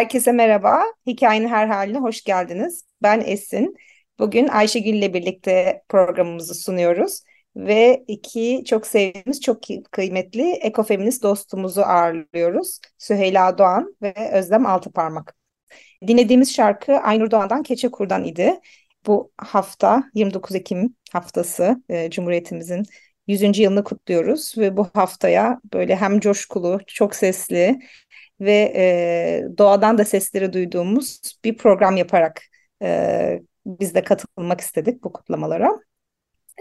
Herkese merhaba. Hikayenin her haline hoş geldiniz. Ben Esin. Bugün Ayşegül ile birlikte programımızı sunuyoruz. Ve iki çok sevdiğimiz, çok kıymetli ekofeminist dostumuzu ağırlıyoruz. Süheyla Doğan ve Özlem Altıparmak. Dinlediğimiz şarkı Aynur Doğan'dan Keçe Kur'dan idi. Bu hafta 29 Ekim haftası e, Cumhuriyetimizin 100. yılını kutluyoruz ve bu haftaya böyle hem coşkulu, çok sesli ve e, doğadan da sesleri duyduğumuz bir program yaparak e, biz de katılmak istedik bu kutlamalara.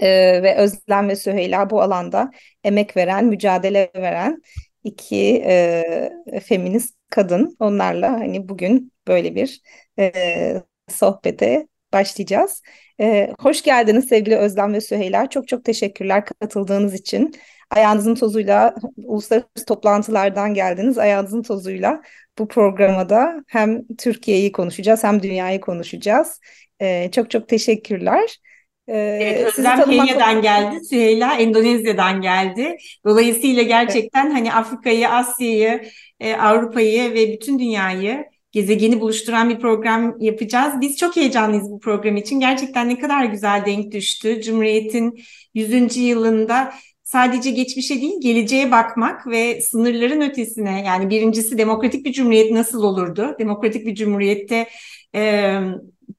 E, ve Özlem ve Süheyla bu alanda emek veren, mücadele veren iki e, feminist kadın. Onlarla hani bugün böyle bir e, sohbete başlayacağız. E, hoş geldiniz sevgili Özlem ve Süheyla. Çok çok teşekkürler katıldığınız için ayağınızın tozuyla uluslararası toplantılardan geldiniz. Ayağınızın tozuyla bu programda hem Türkiye'yi konuşacağız hem dünyayı konuşacağız. Ee, çok çok teşekkürler. Ee, evet, Özlem Kenya'dan geldi, Süheyla Endonezya'dan geldi. Dolayısıyla gerçekten evet. hani Afrika'yı, Asya'yı, e, Avrupa'yı ve bütün dünyayı gezegeni buluşturan bir program yapacağız. Biz çok heyecanlıyız bu program için. Gerçekten ne kadar güzel denk düştü. Cumhuriyet'in 100. yılında sadece geçmişe değil geleceğe bakmak ve sınırların ötesine yani birincisi demokratik bir cumhuriyet nasıl olurdu? Demokratik bir cumhuriyette e,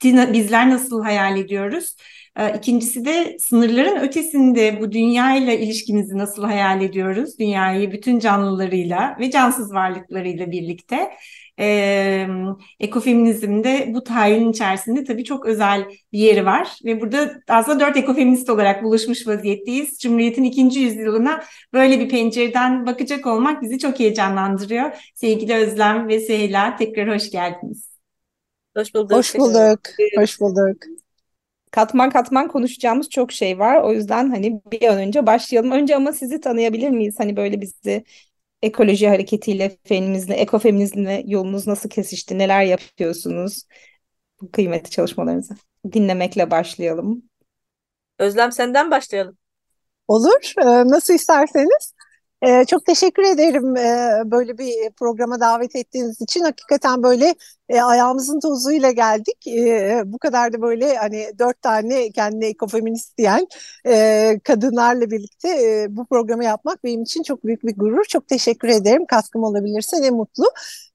bizler nasıl hayal ediyoruz? E, ikincisi de sınırların ötesinde bu dünyayla ilişkimizi nasıl hayal ediyoruz? Dünyayı bütün canlılarıyla ve cansız varlıklarıyla birlikte e, ekofeminizmde bu tayin içerisinde tabii çok özel bir yeri var. Ve burada aslında dört ekofeminist olarak buluşmuş vaziyetteyiz. Cumhuriyet'in ikinci yüzyılına böyle bir pencereden bakacak olmak bizi çok heyecanlandırıyor. Sevgili Özlem ve Süheyla tekrar hoş geldiniz. Hoş bulduk. Hoş bulduk. Hoş bulduk. Katman katman konuşacağımız çok şey var. O yüzden hani bir an önce başlayalım. Önce ama sizi tanıyabilir miyiz? Hani böyle bizi ekoloji hareketiyle, feminizmle, ekofeminizmle yolunuz nasıl kesişti? Neler yapıyorsunuz? Bu kıymetli çalışmalarınızı dinlemekle başlayalım. Özlem senden başlayalım. Olur. Ee, nasıl isterseniz. Ee, çok teşekkür ederim ee, böyle bir programa davet ettiğiniz için. Hakikaten böyle e, ayağımızın tozuyla geldik. E, bu kadar da böyle hani dört tane kendine ekofeminist diyen e, kadınlarla birlikte e, bu programı yapmak benim için çok büyük bir gurur. Çok teşekkür ederim. Kaskım olabilirse ne mutlu.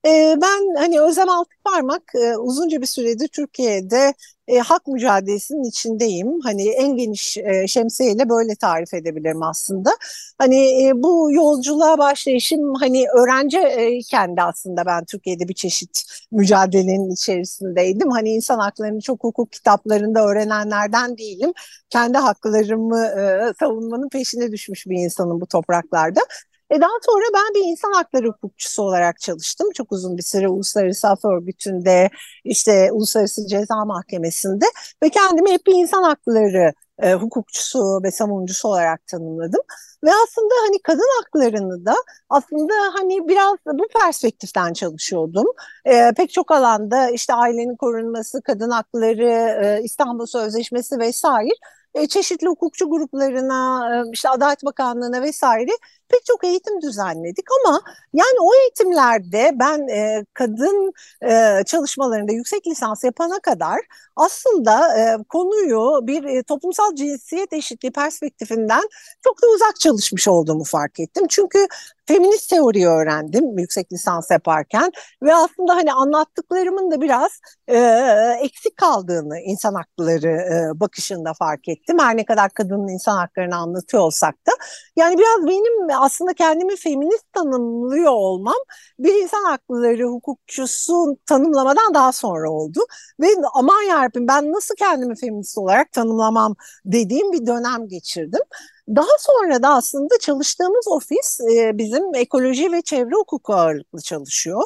E, ben hani Özlem Altıparmak e, uzunca bir süredir Türkiye'de e, hak mücadelesinin içindeyim. Hani en geniş e, şemsiyeyle böyle tarif edebilirim aslında. Hani e, bu yolculuğa başlayışım hani öğrenciyken de aslında ben Türkiye'de bir çeşit mücadele mücadelenin içerisindeydim. Hani insan haklarını çok hukuk kitaplarında öğrenenlerden değilim. Kendi haklarımı e, savunmanın peşine düşmüş bir insanım bu topraklarda. E daha sonra ben bir insan hakları hukukçusu olarak çalıştım. Çok uzun bir süre Uluslararası Af Örgütü'nde, işte Uluslararası Ceza Mahkemesi'nde ve kendimi hep bir insan hakları e, hukukçusu ve savunucusu olarak tanımladım. Ve aslında hani kadın haklarını da aslında hani biraz bu perspektiften çalışıyordum. E, pek çok alanda işte ailenin korunması, kadın hakları, e, İstanbul Sözleşmesi vesaire çeşitli hukukçu gruplarına, işte Adalet Bakanlığı'na vesaire pek çok eğitim düzenledik ama yani o eğitimlerde ben e, kadın e, çalışmalarında yüksek lisans yapana kadar aslında e, konuyu bir e, toplumsal cinsiyet eşitliği perspektifinden çok da uzak çalışmış olduğumu fark ettim. Çünkü feminist teoriyi öğrendim yüksek lisans yaparken ve aslında hani anlattıklarımın da biraz e, eksik kaldığını insan hakları e, bakışında fark ettim. Her ne kadar kadının insan haklarını anlatıyor olsak da yani biraz benim aslında kendimi feminist tanımlıyor olmam bir insan hakları hukukçusu tanımlamadan daha sonra oldu. Ve aman yarabbim ben nasıl kendimi feminist olarak tanımlamam dediğim bir dönem geçirdim. Daha sonra da aslında çalıştığımız ofis e, bizim ekoloji ve çevre hukuku ağırlıklı çalışıyor.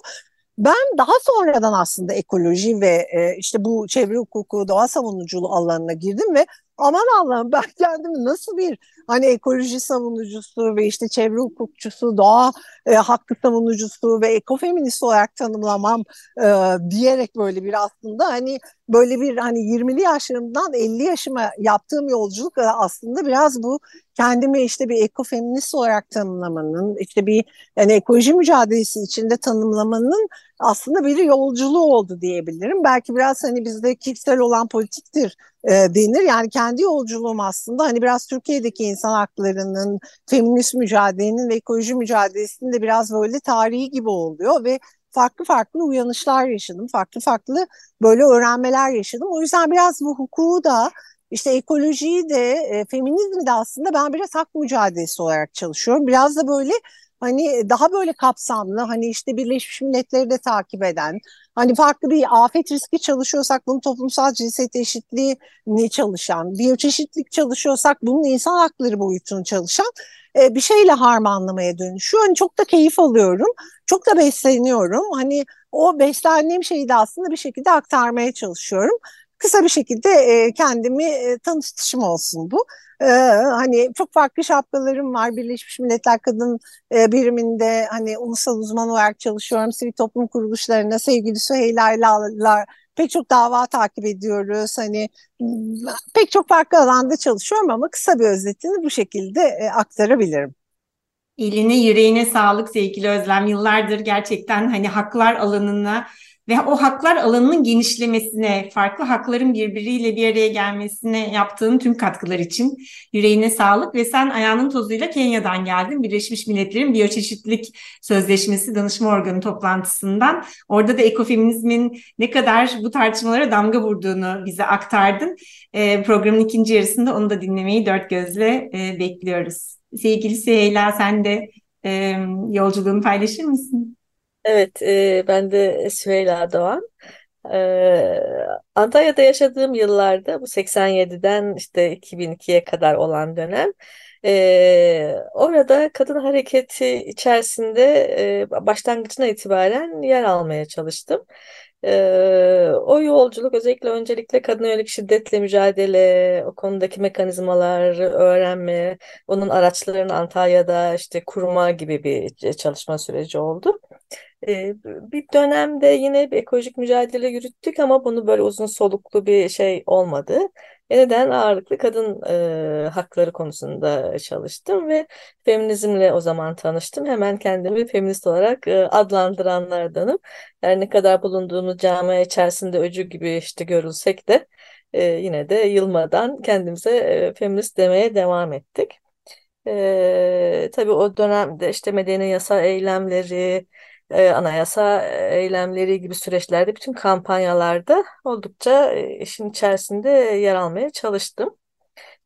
Ben daha sonradan aslında ekoloji ve e, işte bu çevre hukuku, doğa savunuculuğu alanına girdim ve aman Allah'ım ben kendimi nasıl bir hani ekoloji savunucusu ve işte çevre hukukçusu, doğa e, hakkı savunucusu ve ekofeminist olarak tanımlamam e, diyerek böyle bir aslında hani böyle bir hani 20'li yaşlarımdan 50 yaşıma yaptığım yolculuk aslında biraz bu kendimi işte bir ekofeminist olarak tanımlamanın işte bir yani ekoloji mücadelesi içinde tanımlamanın aslında bir yolculuğu oldu diyebilirim. Belki biraz hani bizde kişisel olan politiktir e, denir. Yani kendi yolculuğum aslında hani biraz Türkiye'deki insan haklarının, feminist mücadelenin ve ekoloji mücadelesinin de biraz böyle tarihi gibi oluyor ve farklı farklı uyanışlar yaşadım. Farklı farklı böyle öğrenmeler yaşadım. O yüzden biraz bu hukuku da işte ekolojiyi de e, feminizmi de aslında ben biraz hak mücadelesi olarak çalışıyorum. Biraz da böyle hani daha böyle kapsamlı hani işte Birleşmiş Milletleri de takip eden hani farklı bir afet riski çalışıyorsak bunun toplumsal cinsiyet eşitliğini çalışan biyoçeşitlik çalışıyorsak bunun insan hakları boyutunu çalışan e, bir şeyle harmanlamaya dönüşüyor. Hani çok da keyif alıyorum. Çok da besleniyorum. Hani o beslendiğim şeyi de aslında bir şekilde aktarmaya çalışıyorum. Kısa bir şekilde e, kendimi e, tanıtışım olsun bu. Ee, hani çok farklı şapkalarım var. Birleşmiş Milletler Kadın e, Biriminde hani ulusal uzman olarak çalışıyorum. Sivil toplum kuruluşlarına sevgili Süheyla'yla pek çok dava takip ediyoruz. Hani pek çok farklı alanda çalışıyorum ama kısa bir özetini bu şekilde e, aktarabilirim. Eline yüreğine sağlık sevgili Özlem. Yıllardır gerçekten hani haklar alanına ve o haklar alanının genişlemesine, farklı hakların birbiriyle bir araya gelmesine yaptığın tüm katkılar için yüreğine sağlık ve sen ayağının tozuyla Kenya'dan geldin. Birleşmiş Milletler'in Biyoçeşitlilik Sözleşmesi Danışma Organı toplantısından. Orada da ekofeminizmin ne kadar bu tartışmalara damga vurduğunu bize aktardın. E, programın ikinci yarısında onu da dinlemeyi dört gözle e, bekliyoruz. Sevgili Süheyla sen de e, yolculuğunu paylaşır mısın? Evet, e, ben de Süheyla Doğan. E, Antalya'da yaşadığım yıllarda bu 87'den işte 2002'ye kadar olan dönem e, orada kadın hareketi içerisinde e, başlangıcına itibaren yer almaya çalıştım. Ee, o yolculuk özellikle öncelikle kadın yönelik şiddetle mücadele, o konudaki mekanizmaları öğrenme, onun araçlarını Antalya'da işte kurma gibi bir çalışma süreci oldu. Bir dönemde yine bir ekolojik mücadele yürüttük ama bunu böyle uzun soluklu bir şey olmadı. Neden ağırlıklı kadın e, hakları konusunda çalıştım ve feminizmle o zaman tanıştım. Hemen kendimi feminist olarak e, adlandıranlardanım. Yani ne kadar bulunduğumuz camia içerisinde öcü gibi işte görülsek de e, yine de yılmadan kendimize e, feminist demeye devam ettik. E, tabii o dönemde işte medeni yasa eylemleri, e, anayasa eylemleri gibi süreçlerde bütün kampanyalarda oldukça e, işin içerisinde yer almaya çalıştım.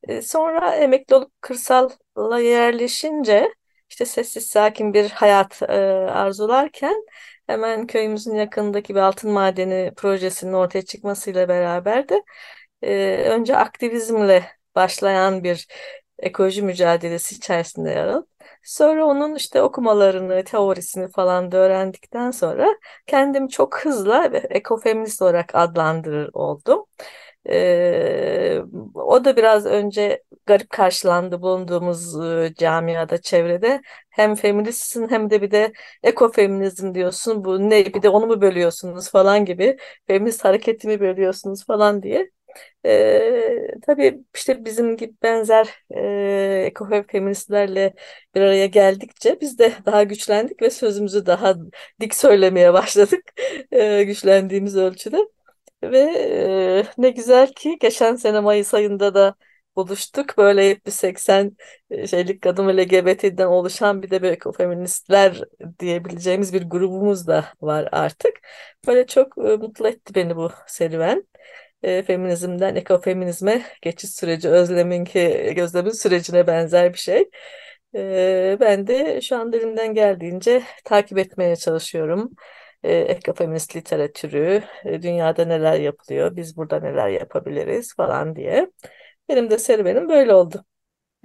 E, sonra emekli olup kırsalla yerleşince işte sessiz sakin bir hayat e, arzularken hemen köyümüzün yakındaki bir altın madeni projesinin ortaya çıkmasıyla beraber de e, önce aktivizmle başlayan bir ekoloji mücadelesi içerisinde yer alıp Sonra onun işte okumalarını, teorisini falan da öğrendikten sonra kendimi çok hızla ekofeminist olarak adlandırır oldum. Ee, o da biraz önce garip karşılandı bulunduğumuz e, camiada, çevrede. Hem feministsin hem de bir de ekofeminizm diyorsun. Bu ne bir de onu mu bölüyorsunuz falan gibi. Feminist hareketimi bölüyorsunuz falan diye. E, tabii işte bizim gibi benzer e, ekofeministlerle bir araya geldikçe biz de daha güçlendik ve sözümüzü daha dik söylemeye başladık e, güçlendiğimiz ölçüde. Ve e, ne güzel ki geçen sene Mayıs ayında da buluştuk. Böyle 70-80 şeylik kadın LGBT'den oluşan bir de böyle ekofeministler diyebileceğimiz bir grubumuz da var artık. Böyle çok mutlu etti beni bu serüven e, feminizmden ekofeminizme geçiş süreci Özlem'inki gözlemin sürecine benzer bir şey. E, ben de şu anda elimden geldiğince takip etmeye çalışıyorum. E, ekofeminist literatürü, e, dünyada neler yapılıyor, biz burada neler yapabiliriz falan diye. Benim de serüvenim böyle oldu.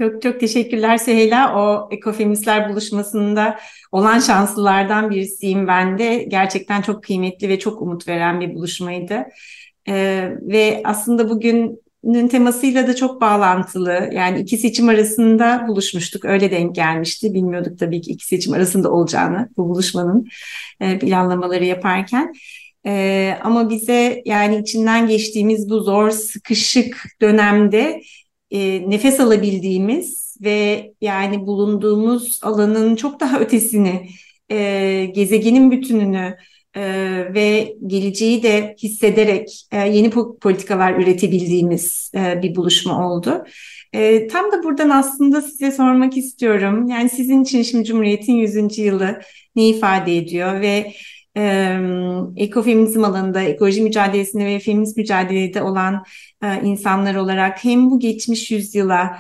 Çok çok teşekkürler Süheyla. O ekofeministler buluşmasında olan şanslılardan birisiyim ben de. Gerçekten çok kıymetli ve çok umut veren bir buluşmaydı. Ee, ve aslında bugünün temasıyla da çok bağlantılı. Yani iki seçim arasında buluşmuştuk. Öyle denk gelmişti. Bilmiyorduk tabii ki iki seçim arasında olacağını bu buluşmanın e, planlamaları yaparken. Ee, ama bize yani içinden geçtiğimiz bu zor, sıkışık dönemde e, nefes alabildiğimiz ve yani bulunduğumuz alanın çok daha ötesini, e, gezegenin bütününü e, ve geleceği de hissederek e, yeni politikalar üretebildiğimiz e, bir buluşma oldu. E, tam da buradan aslında size sormak istiyorum. Yani sizin için şimdi Cumhuriyet'in 100. yılı ne ifade ediyor ve ekofeminizm alanında, ekoloji mücadelesinde ve feminist mücadelede olan e, insanlar olarak hem bu geçmiş yüzyıla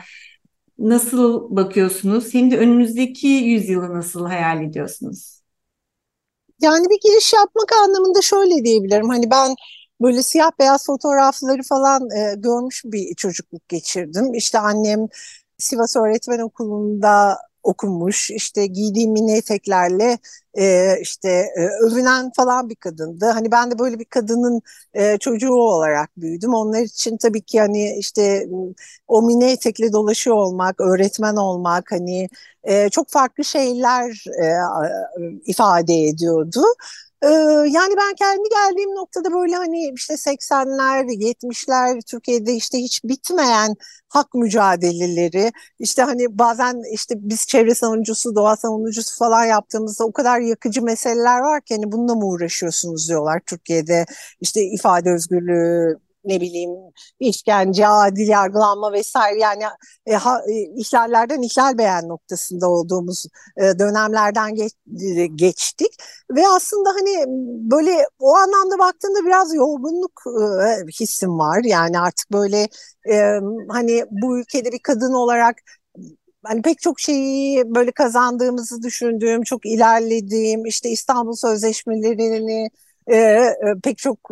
nasıl bakıyorsunuz hem de önümüzdeki yüzyılı nasıl hayal ediyorsunuz? Yani bir giriş yapmak anlamında şöyle diyebilirim. Hani ben böyle siyah beyaz fotoğrafları falan e, görmüş bir çocukluk geçirdim. İşte annem Sivas Öğretmen Okulu'nda okumuş işte giydiği mini eteklerle e, işte e, övünen falan bir kadındı. Hani ben de böyle bir kadının e, çocuğu olarak büyüdüm. Onlar için tabii ki hani işte o mini etekle dolaşıyor olmak, öğretmen olmak hani e, çok farklı şeyler e, ifade ediyordu. Yani ben kendi geldiğim noktada böyle hani işte 80'ler, 70'ler Türkiye'de işte hiç bitmeyen hak mücadeleleri işte hani bazen işte biz çevre savunucusu, doğa savunucusu falan yaptığımızda o kadar yakıcı meseleler var ki hani bununla mı uğraşıyorsunuz diyorlar Türkiye'de işte ifade özgürlüğü ne bileyim işkence, adil yargılanma vesaire. Yani e, ha, e, ihlallerden ihlal beğen noktasında olduğumuz e, dönemlerden geç, e, geçtik. Ve aslında hani böyle o anlamda baktığında biraz yorgunluk e, hissim var. Yani artık böyle e, hani bu ülkede bir kadın olarak hani pek çok şeyi böyle kazandığımızı düşündüğüm, çok ilerlediğim, işte İstanbul Sözleşmelerini e, pek çok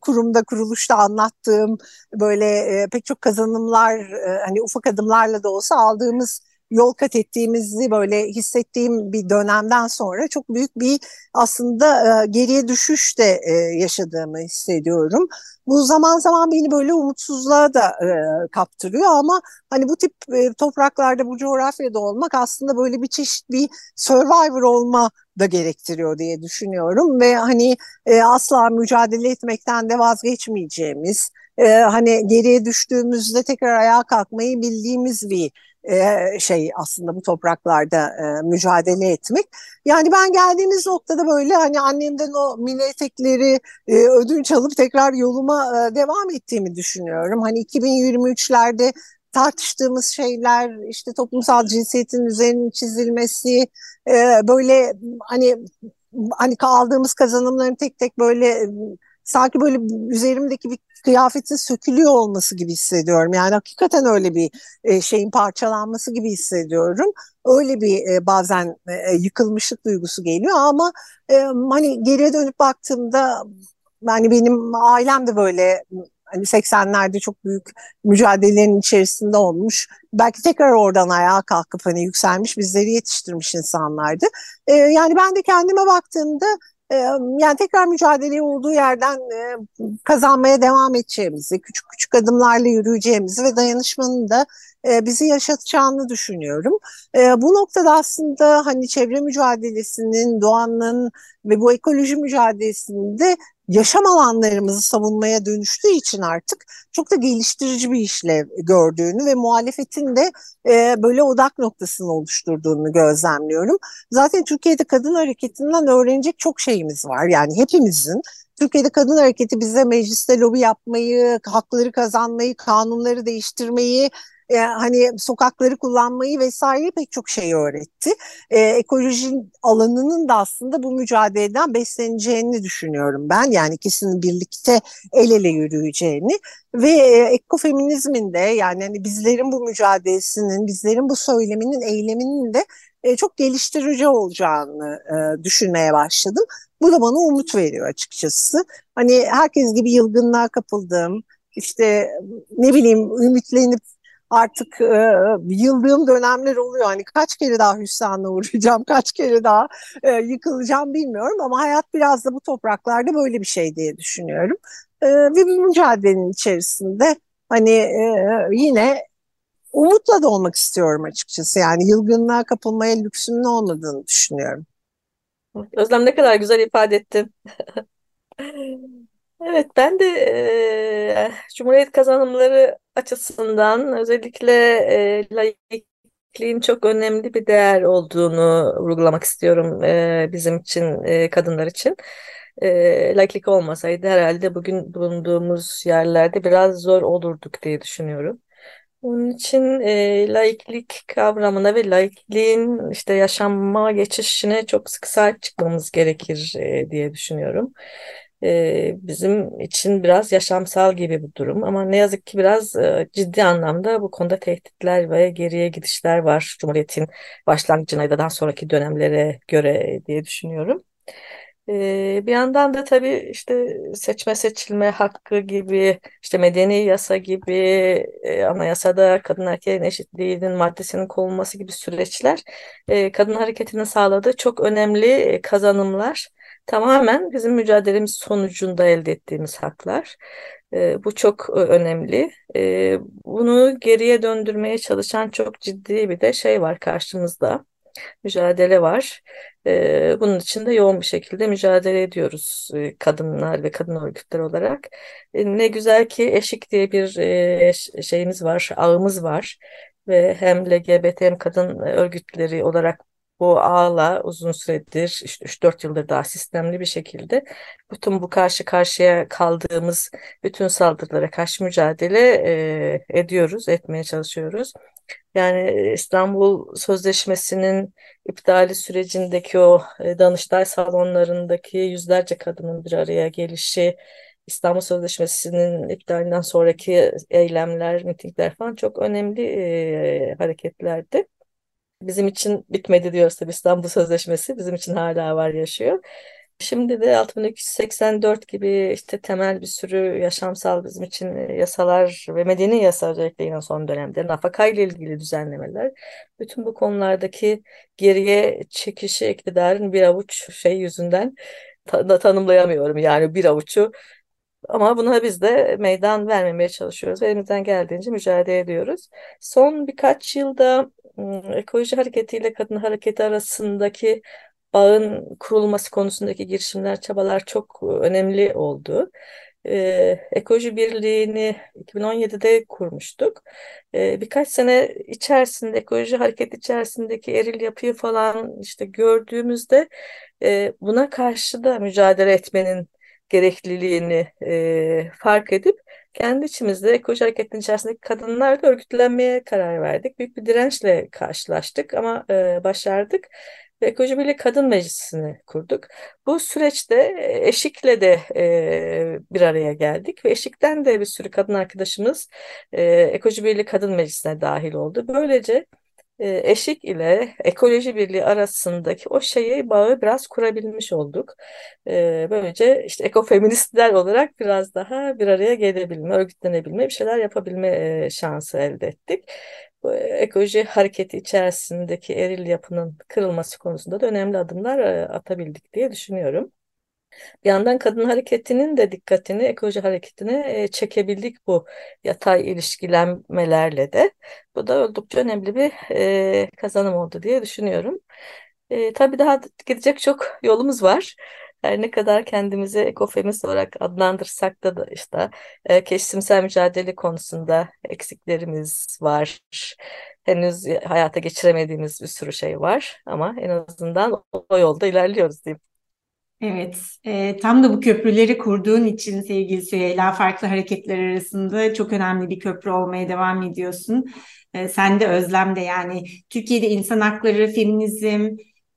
kurumda kuruluşta anlattığım böyle e, pek çok kazanımlar e, hani ufak adımlarla da olsa aldığımız yol kat ettiğimizi böyle hissettiğim bir dönemden sonra çok büyük bir aslında e, geriye düşüş de e, yaşadığımı hissediyorum. Bu zaman zaman beni böyle umutsuzluğa da e, kaptırıyor ama hani bu tip e, topraklarda bu coğrafyada olmak aslında böyle bir çeşit bir survivor olma da gerektiriyor diye düşünüyorum ve hani e, asla mücadele etmekten de vazgeçmeyeceğimiz e, hani geriye düştüğümüzde tekrar ayağa kalkmayı bildiğimiz bir e, şey aslında bu topraklarda e, mücadele etmek. Yani ben geldiğimiz noktada böyle hani annemden o mini etekleri e, ödünç alıp tekrar yoluma devam ettiğimi düşünüyorum. Hani 2023'lerde tartıştığımız şeyler işte toplumsal cinsiyetin üzerinin çizilmesi böyle hani hani aldığımız kazanımların tek tek böyle sanki böyle üzerimdeki bir kıyafetin sökülüyor olması gibi hissediyorum. Yani hakikaten öyle bir e, şeyin parçalanması gibi hissediyorum. Öyle bir e, bazen e, yıkılmışlık duygusu geliyor ama e, hani geriye dönüp baktığımda yani benim ailem de böyle hani 80'lerde çok büyük mücadelelerin içerisinde olmuş. Belki tekrar oradan ayağa kalkıp hani yükselmiş bizleri yetiştirmiş insanlardı. Ee, yani ben de kendime baktığımda yani tekrar mücadele olduğu yerden kazanmaya devam edeceğimizi, küçük küçük adımlarla yürüyeceğimizi ve dayanışmanın da bizi yaşatacağını düşünüyorum. Bu noktada aslında hani çevre mücadelesinin, doğanın ve bu ekoloji mücadelesinde yaşam alanlarımızı savunmaya dönüştüğü için artık çok da geliştirici bir işlev gördüğünü ve muhalefetin de e, böyle odak noktasını oluşturduğunu gözlemliyorum. Zaten Türkiye'de kadın hareketinden öğrenecek çok şeyimiz var. Yani hepimizin Türkiye'de kadın hareketi bize mecliste lobi yapmayı, hakları kazanmayı, kanunları değiştirmeyi e, hani sokakları kullanmayı vesaire pek çok şey öğretti. E, ekoloji alanının da aslında bu mücadeleden besleneceğini düşünüyorum ben. Yani ikisinin birlikte el ele yürüyeceğini ve e, ekofeminizmin de yani hani bizlerin bu mücadelesinin, bizlerin bu söyleminin, eyleminin de e, çok geliştirici olacağını e, düşünmeye başladım. Bu da bana umut veriyor açıkçası. Hani herkes gibi yılgınlığa kapıldım. İşte ne bileyim ümitlenip artık e, yıldığım dönemler oluyor. Hani kaç kere daha hüsranla uğrayacağım, kaç kere daha e, yıkılacağım bilmiyorum ama hayat biraz da bu topraklarda böyle bir şey diye düşünüyorum. E, ve bir mücadelenin içerisinde hani e, yine umutla da olmak istiyorum açıkçası. Yani yılgınlığa kapılmaya lüksümün olmadığını düşünüyorum. Özlem ne kadar güzel ifade ettin. Evet, ben de e, Cumhuriyet kazanımları açısından özellikle e, laikliğin çok önemli bir değer olduğunu vurgulamak istiyorum e, bizim için, e, kadınlar için. E, laiklik olmasaydı herhalde bugün bulunduğumuz yerlerde biraz zor olurduk diye düşünüyorum. Onun için e, laiklik kavramına ve laikliğin işte yaşanma geçişine çok sık sahip çıkmamız gerekir e, diye düşünüyorum. E, bizim için biraz yaşamsal gibi bir durum ama ne yazık ki biraz e, ciddi anlamda bu konuda tehditler ve geriye gidişler var Cumhuriyet'in başlangıcına ya da sonraki dönemlere göre diye düşünüyorum. Ee, bir yandan da tabii işte seçme seçilme hakkı gibi, işte medeni yasa gibi, e, anayasada kadın erkeğin eşitliğinin maddesinin konulması gibi süreçler e, kadın hareketinin sağladığı çok önemli e, kazanımlar. Tamamen bizim mücadelemiz sonucunda elde ettiğimiz haklar. E, bu çok önemli. E, bunu geriye döndürmeye çalışan çok ciddi bir de şey var karşımızda mücadele var. E, bunun için de yoğun bir şekilde mücadele ediyoruz e, kadınlar ve kadın örgütler olarak. E, ne güzel ki eşik diye bir e, şeyimiz var, ağımız var ve hem LGBT hem kadın örgütleri olarak bu ağla uzun süredir işte 3-4 yıldır daha sistemli bir şekilde bütün bu karşı karşıya kaldığımız bütün saldırılara karşı mücadele e, ediyoruz, etmeye çalışıyoruz. Yani İstanbul Sözleşmesi'nin iptali sürecindeki o Danıştay salonlarındaki yüzlerce kadının bir araya gelişi, İstanbul Sözleşmesi'nin iptalinden sonraki eylemler, mitingler falan çok önemli e, hareketlerdi. Bizim için bitmedi diyoruz tabii İstanbul Sözleşmesi, bizim için hala var yaşıyor. Şimdi de 6284 gibi işte temel bir sürü yaşamsal bizim için e, yasalar ve medeni yasa özellikle yine son dönemde nafaka ile ilgili düzenlemeler. Bütün bu konulardaki geriye çekişi iktidarın bir avuç şey yüzünden ta tanımlayamıyorum. Yani bir avuçu ama buna biz de meydan vermemeye çalışıyoruz elimizden geldiğince mücadele ediyoruz. Son birkaç yılda ekoloji hareketiyle kadın hareketi arasındaki bağın kurulması konusundaki girişimler, çabalar çok önemli oldu. Ee, Ekoloji Birliği'ni 2017'de kurmuştuk. Ee, birkaç sene içerisinde ekoloji hareket içerisindeki eril yapıyı falan işte gördüğümüzde e, buna karşı da mücadele etmenin gerekliliğini e, fark edip kendi içimizde ekoloji hareketinin içerisindeki kadınlarla örgütlenmeye karar verdik. Büyük bir dirençle karşılaştık ama e, başardık ve Ekoloji Birliği Kadın Meclisi'ni kurduk. Bu süreçte Eşik'le de e, bir araya geldik ve Eşik'ten de bir sürü kadın arkadaşımız e, Ekoloji Birliği Kadın Meclisi'ne dahil oldu. Böylece Eşik ile Ekoloji Birliği arasındaki o şeyi bağı biraz kurabilmiş olduk. Böylece işte ekofeministler olarak biraz daha bir araya gelebilme, örgütlenebilme, bir şeyler yapabilme şansı elde ettik bu ekoloji hareketi içerisindeki eril yapının kırılması konusunda da önemli adımlar atabildik diye düşünüyorum. Bir yandan kadın hareketinin de dikkatini ekoloji hareketine çekebildik bu yatay ilişkilenmelerle de. Bu da oldukça önemli bir kazanım oldu diye düşünüyorum. E, tabii daha gidecek çok yolumuz var. Her ne kadar kendimizi ekofemist olarak adlandırsak da, da işte e, kesimsel mücadele konusunda eksiklerimiz var. Henüz hayata geçiremediğimiz bir sürü şey var ama en azından o yolda ilerliyoruz diyeyim. Evet, e, tam da bu köprüleri kurduğun için sevgili Süheyla farklı hareketler arasında çok önemli bir köprü olmaya devam ediyorsun. e, sende Özlem de yani Türkiye'de insan hakları, feminizm,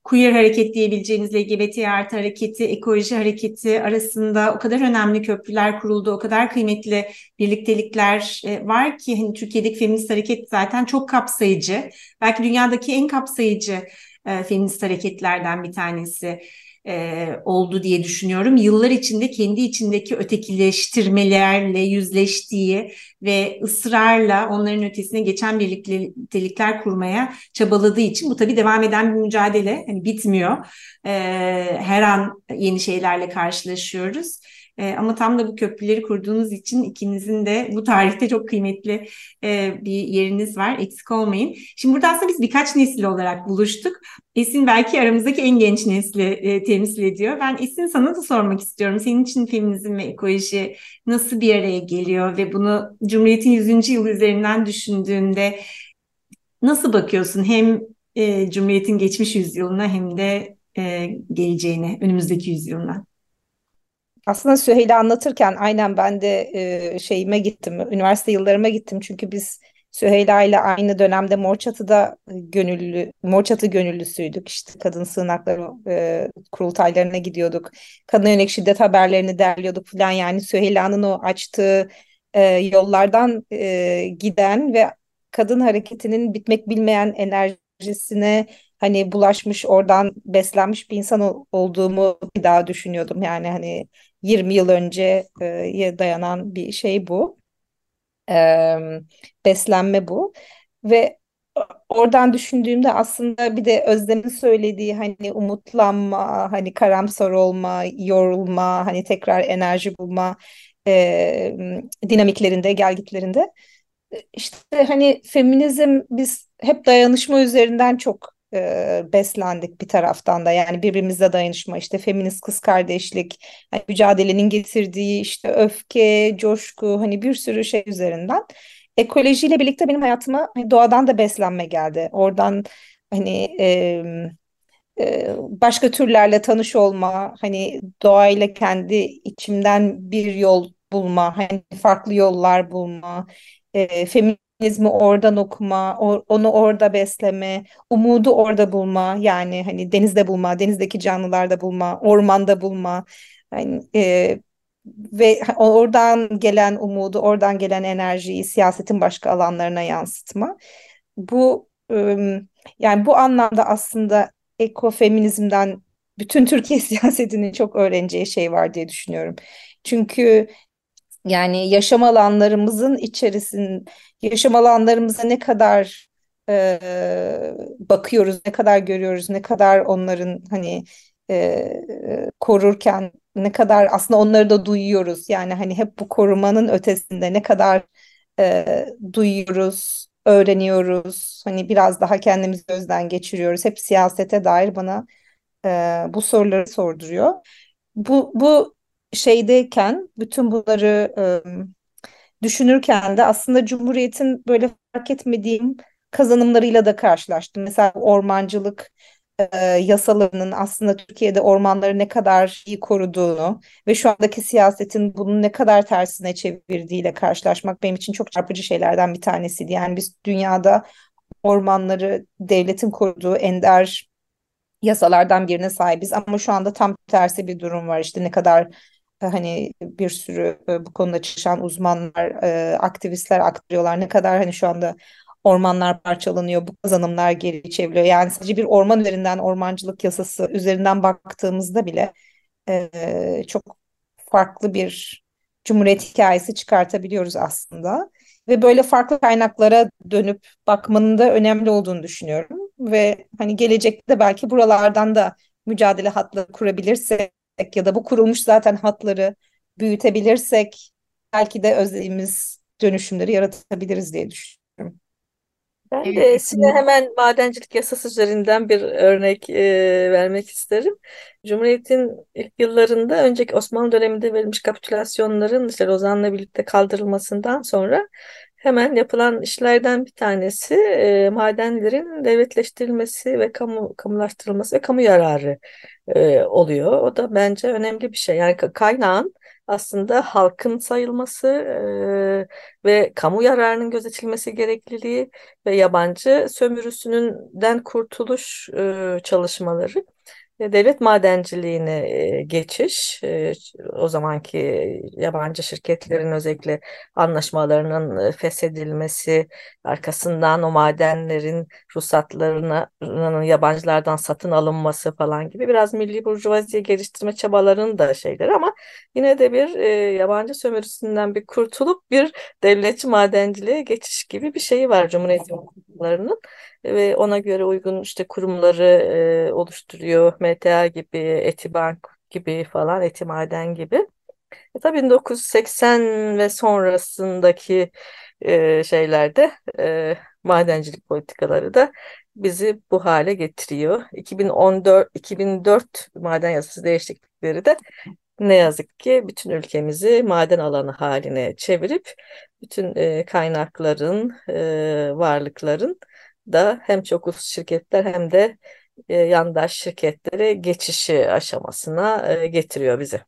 queer hareket diyebileceğimiz LGBT artı hareketi, ekoloji hareketi arasında o kadar önemli köprüler kuruldu, o kadar kıymetli birliktelikler e, var ki hani Türkiye'deki feminist hareket zaten çok kapsayıcı. Belki dünyadaki en kapsayıcı e, feminist hareketlerden bir tanesi e, oldu diye düşünüyorum. Yıllar içinde kendi içindeki ötekileştirmelerle yüzleştiği ve ısrarla onların ötesine geçen birliktelikler kurmaya çabaladığı için bu tabii devam eden bir mücadele. Hani bitmiyor. E, her an yeni şeylerle karşılaşıyoruz. E, ama tam da bu köprüleri kurduğunuz için ikinizin de bu tarihte çok kıymetli e, bir yeriniz var. Eksik olmayın. Şimdi burada aslında biz birkaç nesil olarak buluştuk. Esin belki aramızdaki en genç nesli e, temsil ediyor. Ben Esin sana da sormak istiyorum. Senin için feminizm ve ekoloji nasıl bir araya geliyor ve bunu Cumhuriyet'in 100. yılı üzerinden düşündüğünde nasıl bakıyorsun? Hem e, Cumhuriyet'in geçmiş yüzyılına hem de e, geleceğine, önümüzdeki yüzyılına. Aslında Süheyla anlatırken aynen ben de e, şeyime gittim, üniversite yıllarıma gittim. Çünkü biz Süheyla ile aynı dönemde Morçatı'da gönüllü, Morçatı gönüllüsüydük. İşte kadın sığınakları e, kurultaylarına gidiyorduk. Kadın yönelik şiddet haberlerini derliyorduk falan. Yani Süheyla'nın o açtığı e, yollardan e, giden ve kadın hareketinin bitmek bilmeyen enerjisine hani bulaşmış oradan beslenmiş bir insan olduğumu bir daha düşünüyordum. Yani hani 20 yıl önceye dayanan bir şey bu. E, beslenme bu. Ve oradan düşündüğümde aslında bir de Özlem'in söylediği hani umutlanma, hani karamsar olma, yorulma, hani tekrar enerji bulma e, dinamiklerinde, gelgitlerinde işte hani feminizm biz hep dayanışma üzerinden çok e, beslendik bir taraftan da. Yani birbirimizle dayanışma işte feminist kız kardeşlik hani mücadelenin getirdiği işte öfke coşku hani bir sürü şey üzerinden ekolojiyle birlikte benim hayatıma hani doğadan da beslenme geldi. Oradan hani e, başka türlerle tanış olma hani doğayla kendi içimden bir yol bulma hani farklı yollar bulma e, feminizmi oradan okuma, or, onu orada besleme, umudu orada bulma yani hani denizde bulma, denizdeki canlılarda bulma, ormanda bulma. hani e, ve oradan gelen umudu, oradan gelen enerjiyi siyasetin başka alanlarına yansıtma. Bu yani bu anlamda aslında ekofeminizmden bütün Türkiye siyasetinin çok öğreneceği şey var diye düşünüyorum. Çünkü yani yaşam alanlarımızın içerisinde yaşam alanlarımıza ne kadar e, bakıyoruz, ne kadar görüyoruz, ne kadar onların hani e, korurken ne kadar aslında onları da duyuyoruz. Yani hani hep bu korumanın ötesinde ne kadar e, duyuyoruz, öğreniyoruz. Hani biraz daha kendimizi gözden geçiriyoruz. Hep siyasete dair bana e, bu soruları sorduruyor. Bu, bu şeydeyken bütün bunları e, düşünürken de aslında Cumhuriyet'in böyle fark etmediğim kazanımlarıyla da karşılaştım. Mesela ormancılık e, yasalarının aslında Türkiye'de ormanları ne kadar iyi koruduğunu ve şu andaki siyasetin bunu ne kadar tersine çevirdiğiyle karşılaşmak benim için çok çarpıcı şeylerden bir tanesiydi. Yani biz dünyada ormanları devletin koruduğu ender yasalardan birine sahibiz ama şu anda tam tersi bir durum var. İşte ne kadar hani bir sürü e, bu konuda çalışan uzmanlar, e, aktivistler aktarıyorlar. Ne kadar hani şu anda ormanlar parçalanıyor, bu kazanımlar geri çevriliyor. Yani sadece bir orman üzerinden, ormancılık yasası üzerinden baktığımızda bile e, çok farklı bir cumhuriyet hikayesi çıkartabiliyoruz aslında. Ve böyle farklı kaynaklara dönüp bakmanın da önemli olduğunu düşünüyorum. Ve hani gelecekte belki buralardan da mücadele hatları kurabilirsek ya da bu kurulmuş zaten hatları büyütebilirsek belki de özlediğimiz dönüşümleri yaratabiliriz diye düşünüyorum. Ben evet. de size hemen madencilik yasası üzerinden bir örnek e, vermek isterim. Cumhuriyet'in ilk yıllarında önceki Osmanlı döneminde verilmiş kapitülasyonların işte Lozan'la birlikte kaldırılmasından sonra hemen yapılan işlerden bir tanesi e, madenlerin devletleştirilmesi ve kamu kamulaştırılması ve kamu yararı e, oluyor. O da bence önemli bir şey. Yani kaynağın aslında halkın sayılması e, ve kamu yararının gözetilmesi gerekliliği ve yabancı sömürüsünden kurtuluş e, çalışmaları devlet madenciliğine geçiş, o zamanki yabancı şirketlerin özellikle anlaşmalarının feshedilmesi, arkasından o madenlerin ruhsatlarının yabancılardan satın alınması falan gibi biraz milli burjuvaziye geliştirme çabalarının da şeyler ama yine de bir yabancı sömürüsünden bir kurtulup bir devletçi madenciliğe geçiş gibi bir şeyi var Cumhuriyet yıllarının ve ona göre uygun işte kurumları e, oluşturuyor. MTA gibi, Etibank gibi falan, Etimaden gibi. E, tabii 1980 ve sonrasındaki e, şeylerde e, madencilik politikaları da bizi bu hale getiriyor. 2014 2004 maden yasası değişiklikleri de ne yazık ki bütün ülkemizi maden alanı haline çevirip bütün e, kaynakların, e, varlıkların da hem çok uluslu şirketler hem de e, yandaş şirketlere geçişi aşamasına e, getiriyor bizi.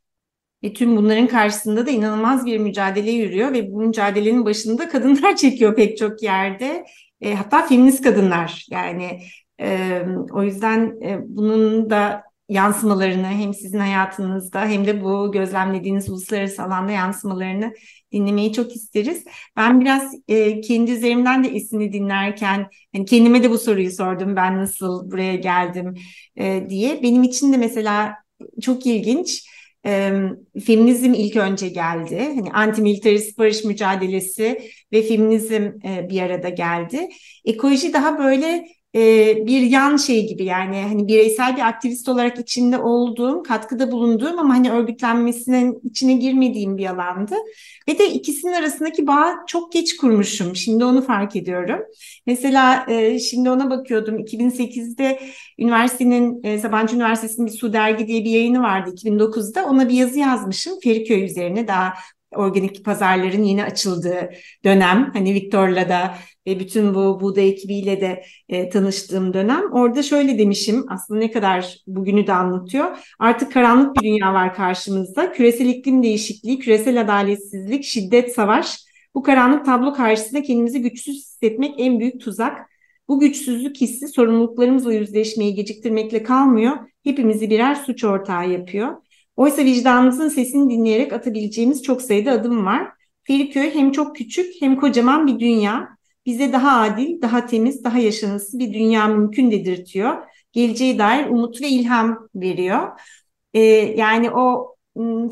E, tüm bunların karşısında da inanılmaz bir mücadele yürüyor ve bu mücadelenin başında kadınlar çekiyor pek çok yerde. E, hatta feminist kadınlar yani e, o yüzden e, bunun da yansımalarını hem sizin hayatınızda hem de bu gözlemlediğiniz uluslararası alanda yansımalarını dinlemeyi çok isteriz. Ben biraz e, kendi üzerimden de Esin'i dinlerken hani kendime de bu soruyu sordum ben nasıl buraya geldim e, diye. Benim için de mesela çok ilginç. E, feminizm ilk önce geldi. Hani antimilitarist barış mücadelesi ve feminizm e, bir arada geldi. Ekoloji daha böyle e, bir yan şey gibi yani hani bireysel bir aktivist olarak içinde olduğum, katkıda bulunduğum ama hani örgütlenmesinin içine girmediğim bir alandı. Ve de ikisinin arasındaki bağ çok geç kurmuşum. Şimdi onu fark ediyorum. Mesela e, şimdi ona bakıyordum. 2008'de üniversitenin, e, Sabancı Üniversitesi'nin bir Su Dergi diye bir yayını vardı 2009'da. Ona bir yazı yazmışım Feriköy üzerine daha organik pazarların yeni açıldığı dönem. Hani Viktor'la da ve bütün bu buğday ekibiyle de e, tanıştığım dönem. Orada şöyle demişim aslında ne kadar bugünü de anlatıyor. Artık karanlık bir dünya var karşımızda. Küresel iklim değişikliği, küresel adaletsizlik, şiddet, savaş. Bu karanlık tablo karşısında kendimizi güçsüz hissetmek en büyük tuzak. Bu güçsüzlük hissi sorumluluklarımızla yüzleşmeyi geciktirmekle kalmıyor. Hepimizi birer suç ortağı yapıyor. Oysa vicdanımızın sesini dinleyerek atabileceğimiz çok sayıda adım var. Feriköy hem çok küçük hem kocaman bir dünya. Bize daha adil, daha temiz, daha yaşanısı bir dünya mümkün dedirtiyor. Geleceğe dair umut ve ilham veriyor. Ee, yani o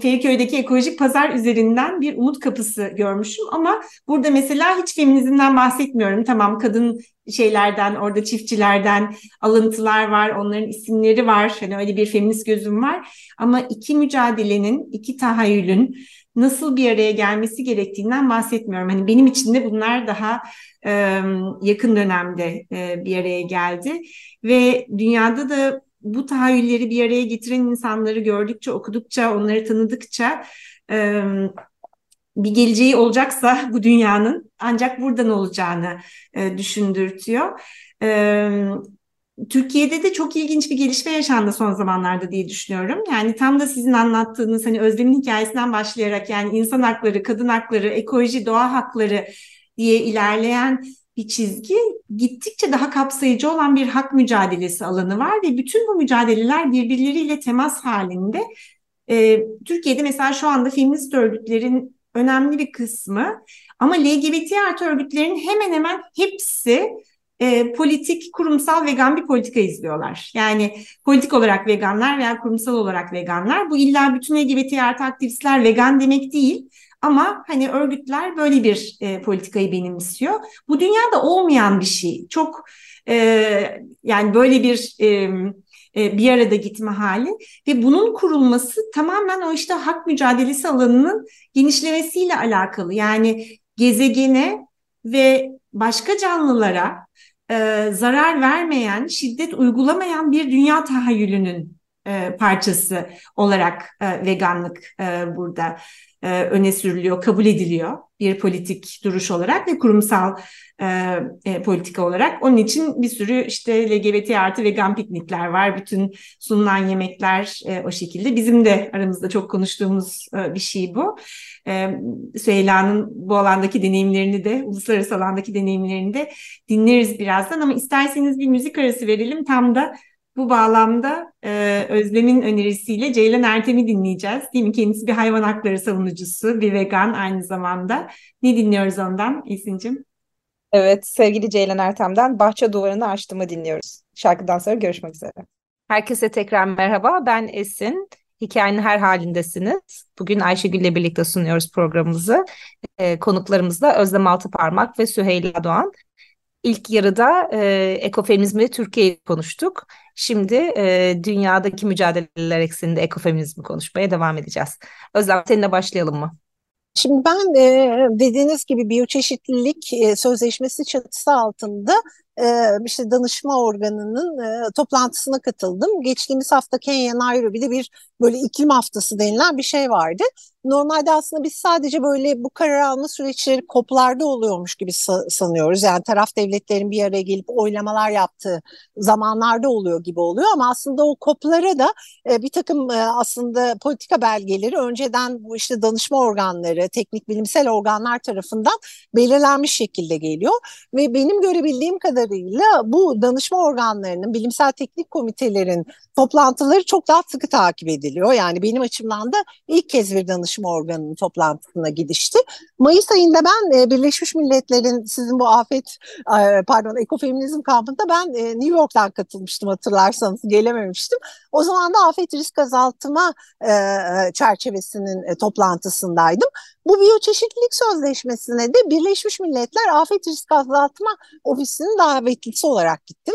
Feriköy'deki ekolojik pazar üzerinden bir umut kapısı görmüşüm ama burada mesela hiç feminizmden bahsetmiyorum. Tamam kadın şeylerden, orada çiftçilerden alıntılar var, onların isimleri var. Hani öyle bir feminist gözüm var. Ama iki mücadelenin, iki tahayyülün nasıl bir araya gelmesi gerektiğinden bahsetmiyorum. Hani benim için de bunlar daha e, yakın dönemde e, bir araya geldi ve dünyada da bu tahayyülleri bir araya getiren insanları gördükçe, okudukça, onları tanıdıkça e, bir geleceği olacaksa bu dünyanın ancak buradan olacağını e, düşündürtüyor. E, Türkiye'de de çok ilginç bir gelişme yaşandı son zamanlarda diye düşünüyorum. Yani tam da sizin anlattığınız hani Özlem'in hikayesinden başlayarak yani insan hakları, kadın hakları, ekoloji, doğa hakları diye ilerleyen bir çizgi gittikçe daha kapsayıcı olan bir hak mücadelesi alanı var ve bütün bu mücadeleler birbirleriyle temas halinde. Ee, Türkiye'de mesela şu anda feminist örgütlerin önemli bir kısmı ama LGBT artı örgütlerin hemen hemen hepsi e, politik, kurumsal vegan bir politika izliyorlar. Yani politik olarak veganlar veya kurumsal olarak veganlar. Bu illa bütün LGBT artı aktivistler vegan demek değil. Ama hani örgütler böyle bir e, politikayı benimsiyor. Bu dünyada olmayan bir şey. Çok e, yani böyle bir e, e, bir arada gitme hali ve bunun kurulması tamamen o işte hak mücadelesi alanının genişlemesiyle alakalı. Yani gezegene ve başka canlılara e, zarar vermeyen, şiddet uygulamayan bir dünya tahayyülünün e, parçası olarak e, veganlık e, burada e, öne sürülüyor, kabul ediliyor bir politik duruş olarak ve kurumsal e, e, politika olarak. Onun için bir sürü işte LGBT artı vegan piknikler var. Bütün sunulan yemekler e, o şekilde. Bizim de aramızda çok konuştuğumuz e, bir şey bu. E, Süheyla'nın bu alandaki deneyimlerini de, uluslararası alandaki deneyimlerini de dinleriz birazdan. Ama isterseniz bir müzik arası verelim. Tam da bu bağlamda e, Özlem'in önerisiyle Ceylan Ertem'i dinleyeceğiz. Değil mi? Kendisi bir hayvan hakları savunucusu, bir vegan aynı zamanda. Ne dinliyoruz ondan Esin'cim? Evet, sevgili Ceylan Ertem'den Bahçe Duvarını Açtım'ı dinliyoruz. Şarkıdan sonra görüşmek üzere. Herkese tekrar merhaba, ben Esin. Hikayenin her halindesiniz. Bugün Ayşegül'le birlikte sunuyoruz programımızı. E, konuklarımız da Özlem Altıparmak ve Süheyla Doğan. İlk yarıda e, ekofeminizmi Türkiye'yi konuştuk. Şimdi e, dünyadaki mücadeleler ekseninde ekofeminizmi konuşmaya devam edeceğiz. Özlem seninle başlayalım mı? Şimdi ben e, dediğiniz gibi biyoçeşitlilik e, sözleşmesi çatısı altında e, işte danışma organının e, toplantısına katıldım. Geçtiğimiz hafta Kenya Nairobi'de bir böyle iklim haftası denilen bir şey vardı. Normalde aslında biz sadece böyle bu karar alma süreçleri koplarda oluyormuş gibi sanıyoruz. Yani taraf devletlerin bir araya gelip oylamalar yaptığı zamanlarda oluyor gibi oluyor ama aslında o koplara da e, bir takım e, aslında politika belgeleri önceden bu işte danışma organları, teknik bilimsel organlar tarafından belirlenmiş şekilde geliyor ve benim görebildiğim kadarıyla bu danışma organlarının, bilimsel teknik komitelerin toplantıları çok daha sıkı takip ediliyor. Yani benim açımdan da ilk kez bir danışma Danışma Organı'nın toplantısına gidişti. Mayıs ayında ben e, Birleşmiş Milletler'in sizin bu afet e, pardon ekofeminizm kampında ben e, New York'tan katılmıştım hatırlarsanız gelememiştim. O zaman da afet risk azaltma çerçevesinin toplantısındaydım. Bu biyoçeşitlilik sözleşmesine de Birleşmiş Milletler Afet Risk Azaltma Ofisi'nin davetlisi olarak gittim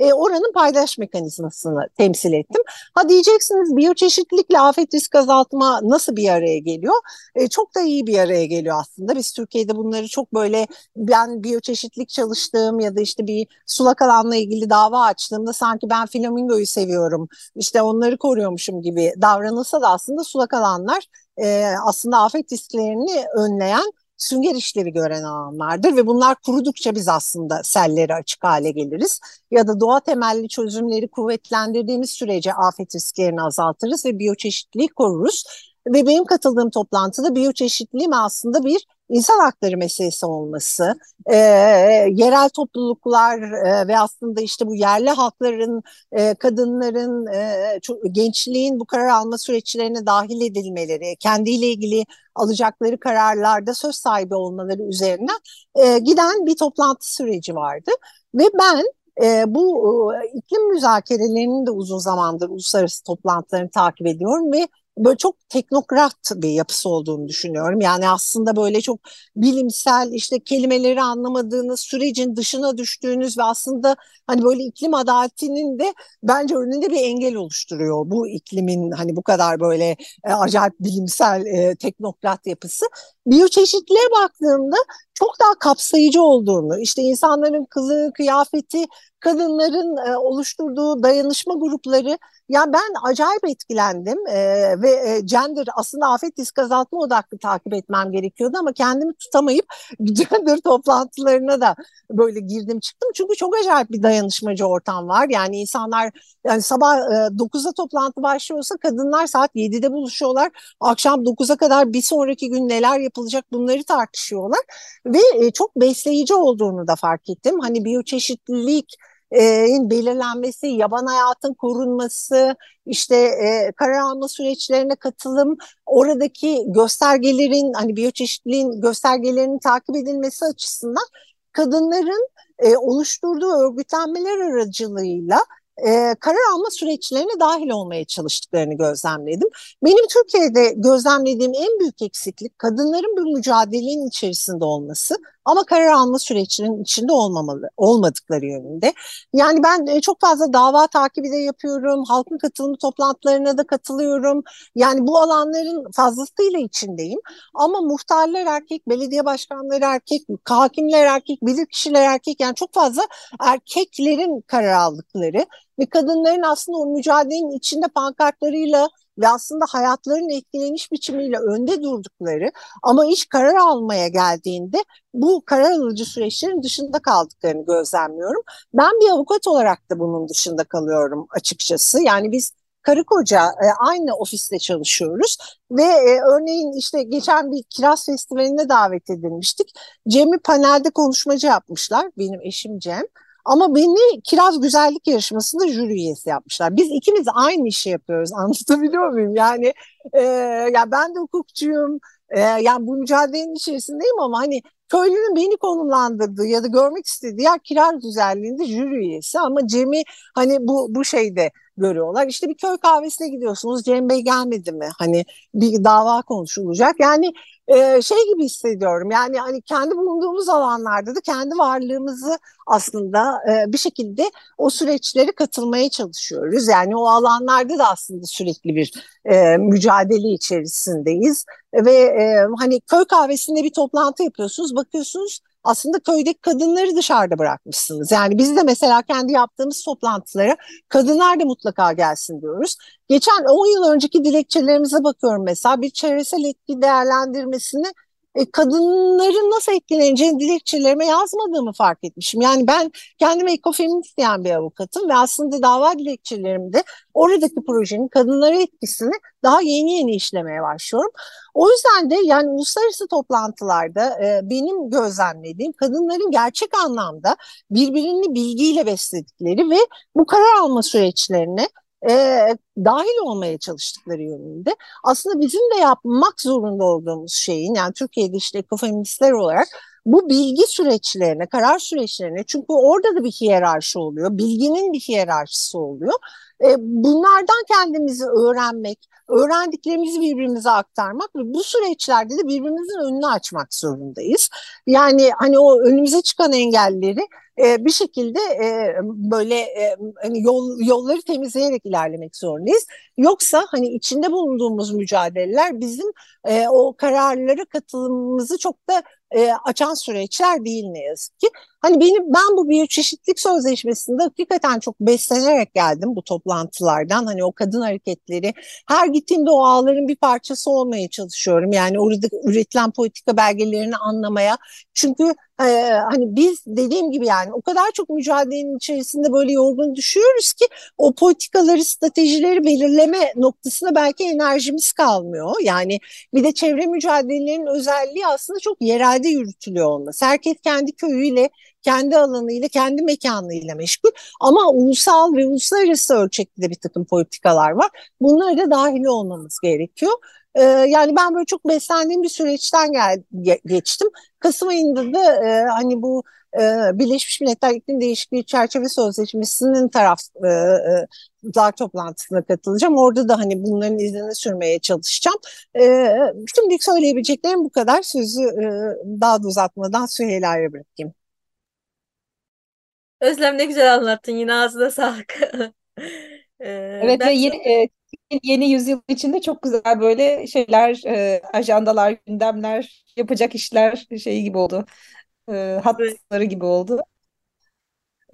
ve oranın paydaş mekanizmasını temsil ettim. Ha diyeceksiniz biyoçeşitlilikle afet risk azaltma nasıl bir araya geliyor? E, çok da iyi bir araya geliyor aslında. Biz Türkiye'de bunları çok böyle ben biyoçeşitlik çalıştığım ya da işte bir sulak alanla ilgili dava açtığımda sanki ben flamingoyu seviyorum, işte onları koruyormuşum gibi davranılsa da aslında sulak alanlar e, aslında afet risklerini önleyen sünger işlevi gören alanlardır ve bunlar kurudukça biz aslında selleri açık hale geliriz. Ya da doğa temelli çözümleri kuvvetlendirdiğimiz sürece afet risklerini azaltırız ve biyoçeşitliliği koruruz. Ve benim katıldığım toplantıda biyoçeşitliliğim aslında bir insan hakları meselesi olması, e, yerel topluluklar e, ve aslında işte bu yerli halkların, e, kadınların, e, gençliğin bu karar alma süreçlerine dahil edilmeleri, kendiyle ilgili alacakları kararlarda söz sahibi olmaları üzerinden e, giden bir toplantı süreci vardı. Ve ben e, bu e, iklim müzakerelerinin de uzun zamandır uluslararası toplantılarını takip ediyorum ve böyle çok teknokrat bir yapısı olduğunu düşünüyorum. Yani aslında böyle çok bilimsel işte kelimeleri anlamadığınız sürecin dışına düştüğünüz ve aslında hani böyle iklim adaletinin de bence önünde bir engel oluşturuyor. Bu iklimin hani bu kadar böyle e, acayip bilimsel e, teknokrat yapısı. Biyoçeşitliğe baktığımda çok daha kapsayıcı olduğunu, işte insanların kılığı, kıyafeti, kadınların e, oluşturduğu dayanışma grupları ya ben acayip etkilendim e, ve gender aslında afet risk azaltma odaklı takip etmem gerekiyordu ama kendimi tutamayıp gender toplantılarına da böyle girdim çıktım. Çünkü çok acayip bir dayanışmacı ortam var. Yani insanlar yani sabah e, 9'da toplantı başlıyorsa kadınlar saat 7'de buluşuyorlar. Akşam 9'a kadar bir sonraki gün neler yapılacak bunları tartışıyorlar. Ve e, çok besleyici olduğunu da fark ettim. Hani biyoçeşitlilik belirlenmesi, yaban hayatın korunması, işte e, karar alma süreçlerine katılım, oradaki göstergelerin hani biyoçeşitliliğin göstergelerinin takip edilmesi açısından kadınların e, oluşturduğu örgütlenmeler aracılığıyla e, karar alma süreçlerine dahil olmaya çalıştıklarını gözlemledim. Benim Türkiye'de gözlemlediğim en büyük eksiklik kadınların bir mücadelenin içerisinde olması. Ama karar alma süreçlerinin içinde olmamalı, olmadıkları yönünde. Yani ben e, çok fazla dava takibi de yapıyorum, halkın katılımı toplantılarına da katılıyorum. Yani bu alanların fazlasıyla içindeyim. Ama muhtarlar erkek, belediye başkanları erkek, hakimler erkek, bilirkişiler erkek yani çok fazla erkeklerin karar aldıkları ve kadınların aslında o mücadelenin içinde pankartlarıyla ve aslında hayatlarının etkileniş biçimiyle önde durdukları ama iş karar almaya geldiğinde bu karar alıcı süreçlerin dışında kaldıklarını gözlemliyorum. Ben bir avukat olarak da bunun dışında kalıyorum açıkçası. Yani biz karı koca e, aynı ofiste çalışıyoruz ve e, örneğin işte geçen bir kiraz festivaline davet edilmiştik. Cem'i panelde konuşmacı yapmışlar benim eşim Cem. Ama beni kiraz güzellik yarışmasında jüri üyesi yapmışlar. Biz ikimiz aynı işi yapıyoruz. Anlatabiliyor muyum? Yani e, ya ben de hukukçuyum. E, yani bu mücadelenin içerisindeyim ama hani köylünün beni konumlandırdığı ya da görmek istediği yer kiraz güzelliğinde jüri üyesi ama Cem'i hani bu bu şeyde görüyorlar. İşte bir köy kahvesine gidiyorsunuz Cem Bey gelmedi mi? Hani bir dava konuşulacak. Yani e, şey gibi hissediyorum. Yani hani kendi bulunduğumuz alanlarda da kendi varlığımızı aslında e, bir şekilde o süreçlere katılmaya çalışıyoruz. Yani o alanlarda da aslında sürekli bir e, mücadele içerisindeyiz. Ve e, hani köy kahvesinde bir toplantı yapıyorsunuz. Bakıyorsunuz aslında köydeki kadınları dışarıda bırakmışsınız. Yani biz de mesela kendi yaptığımız toplantılara kadınlar da mutlaka gelsin diyoruz. Geçen 10 yıl önceki dilekçelerimize bakıyorum mesela bir çevresel etki değerlendirmesini e, kadınların nasıl etkileneceğini dilekçelerime yazmadığımı fark etmişim. Yani ben kendime ekofeminist diyen bir avukatım ve aslında dava dilekçelerimde oradaki projenin kadınlara etkisini daha yeni yeni işlemeye başlıyorum. O yüzden de yani uluslararası toplantılarda e, benim gözlemlediğim kadınların gerçek anlamda birbirini bilgiyle besledikleri ve bu karar alma süreçlerine e, dahil olmaya çalıştıkları yönünde. Aslında bizim de yapmak zorunda olduğumuz şeyin yani Türkiye'de işte ekofeministler olarak bu bilgi süreçlerine, karar süreçlerine çünkü orada da bir hiyerarşi oluyor, bilginin bir hiyerarşisi oluyor. E, bunlardan kendimizi öğrenmek, öğrendiklerimizi birbirimize aktarmak ve bu süreçlerde de birbirimizin önünü açmak zorundayız. Yani hani o önümüze çıkan engelleri e, bir şekilde e, böyle e, hani yol, yolları temizleyerek ilerlemek zorundayız. Yoksa hani içinde bulunduğumuz mücadeleler bizim e, o kararlara katılımımızı çok da açan süreçler değil ne yazık ki. Hani benim ben bu biyoçeşitlik sözleşmesinde hakikaten çok beslenerek geldim bu toplantılardan. Hani o kadın hareketleri her gittiğimde o ağların bir parçası olmaya çalışıyorum. Yani orada üretilen politika belgelerini anlamaya. Çünkü e, hani biz dediğim gibi yani o kadar çok mücadelenin içerisinde böyle yorgun düşüyoruz ki o politikaları, stratejileri belirleme noktasında belki enerjimiz kalmıyor. Yani bir de çevre mücadelelerinin özelliği aslında çok yerelde yürütülüyor olması. Herkes kendi köyüyle kendi alanıyla, kendi mekanıyla meşgul. Ama ulusal ve uluslararası ölçekte de bir takım politikalar var. Bunlara da dahil olmamız gerekiyor. Ee, yani ben böyle çok beslendiğim bir süreçten gel geçtim. Kasım ayında da e, hani bu e, Birleşmiş Milletler İklim Değişikliği Çerçeve Sözleşmesi'nin taraflar e, e, toplantısına katılacağım. Orada da hani bunların izini sürmeye çalışacağım. E, şimdilik söyleyebileceklerim bu kadar. Sözü e, daha da uzatmadan Süheyla'ya bırakayım. Özlem ne güzel anlattın yine ağzına sağlık. Ee, evet ve yeni, e, yeni yüzyıl içinde çok güzel böyle şeyler, e, ajandalar, gündemler, yapacak işler şey gibi oldu. E, hatları gibi oldu.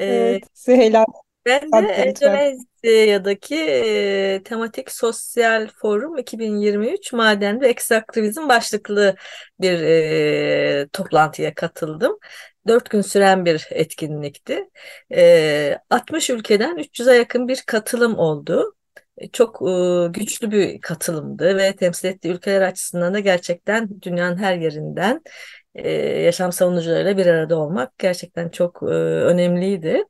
Ee, evet, Süheyla. Ben de Endonezya'daki e, tematik sosyal forum 2023 maden ve ekstraktivizm başlıklı bir e, toplantıya katıldım. Dört gün süren bir etkinlikti. E, 60 ülkeden 300'e yakın bir katılım oldu. E, çok e, güçlü bir katılımdı ve temsil ettiği ülkeler açısından da gerçekten dünyanın her yerinden e, yaşam savunucularıyla bir arada olmak gerçekten çok e, önemliydi.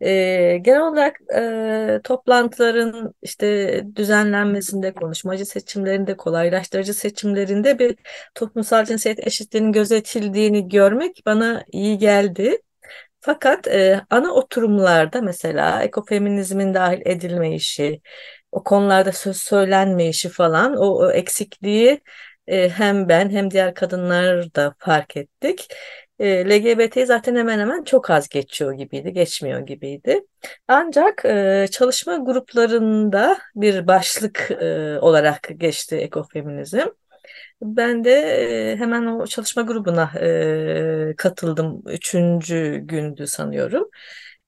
E, genel olarak e, toplantıların işte düzenlenmesinde, konuşmacı seçimlerinde, kolaylaştırıcı seçimlerinde bir toplumsal cinsiyet eşitliğinin gözetildiğini görmek bana iyi geldi. Fakat e, ana oturumlarda mesela ekofeminizmin dahil edilmeyişi, o konularda söz söylenmeyişi falan o, o eksikliği e, hem ben hem diğer kadınlar da fark ettik. E, LGBT zaten hemen hemen çok az geçiyor gibiydi, geçmiyor gibiydi. Ancak e, çalışma gruplarında bir başlık e, olarak geçti ekofeminizm. Ben de e, hemen o çalışma grubuna e, katıldım. Üçüncü gündü sanıyorum.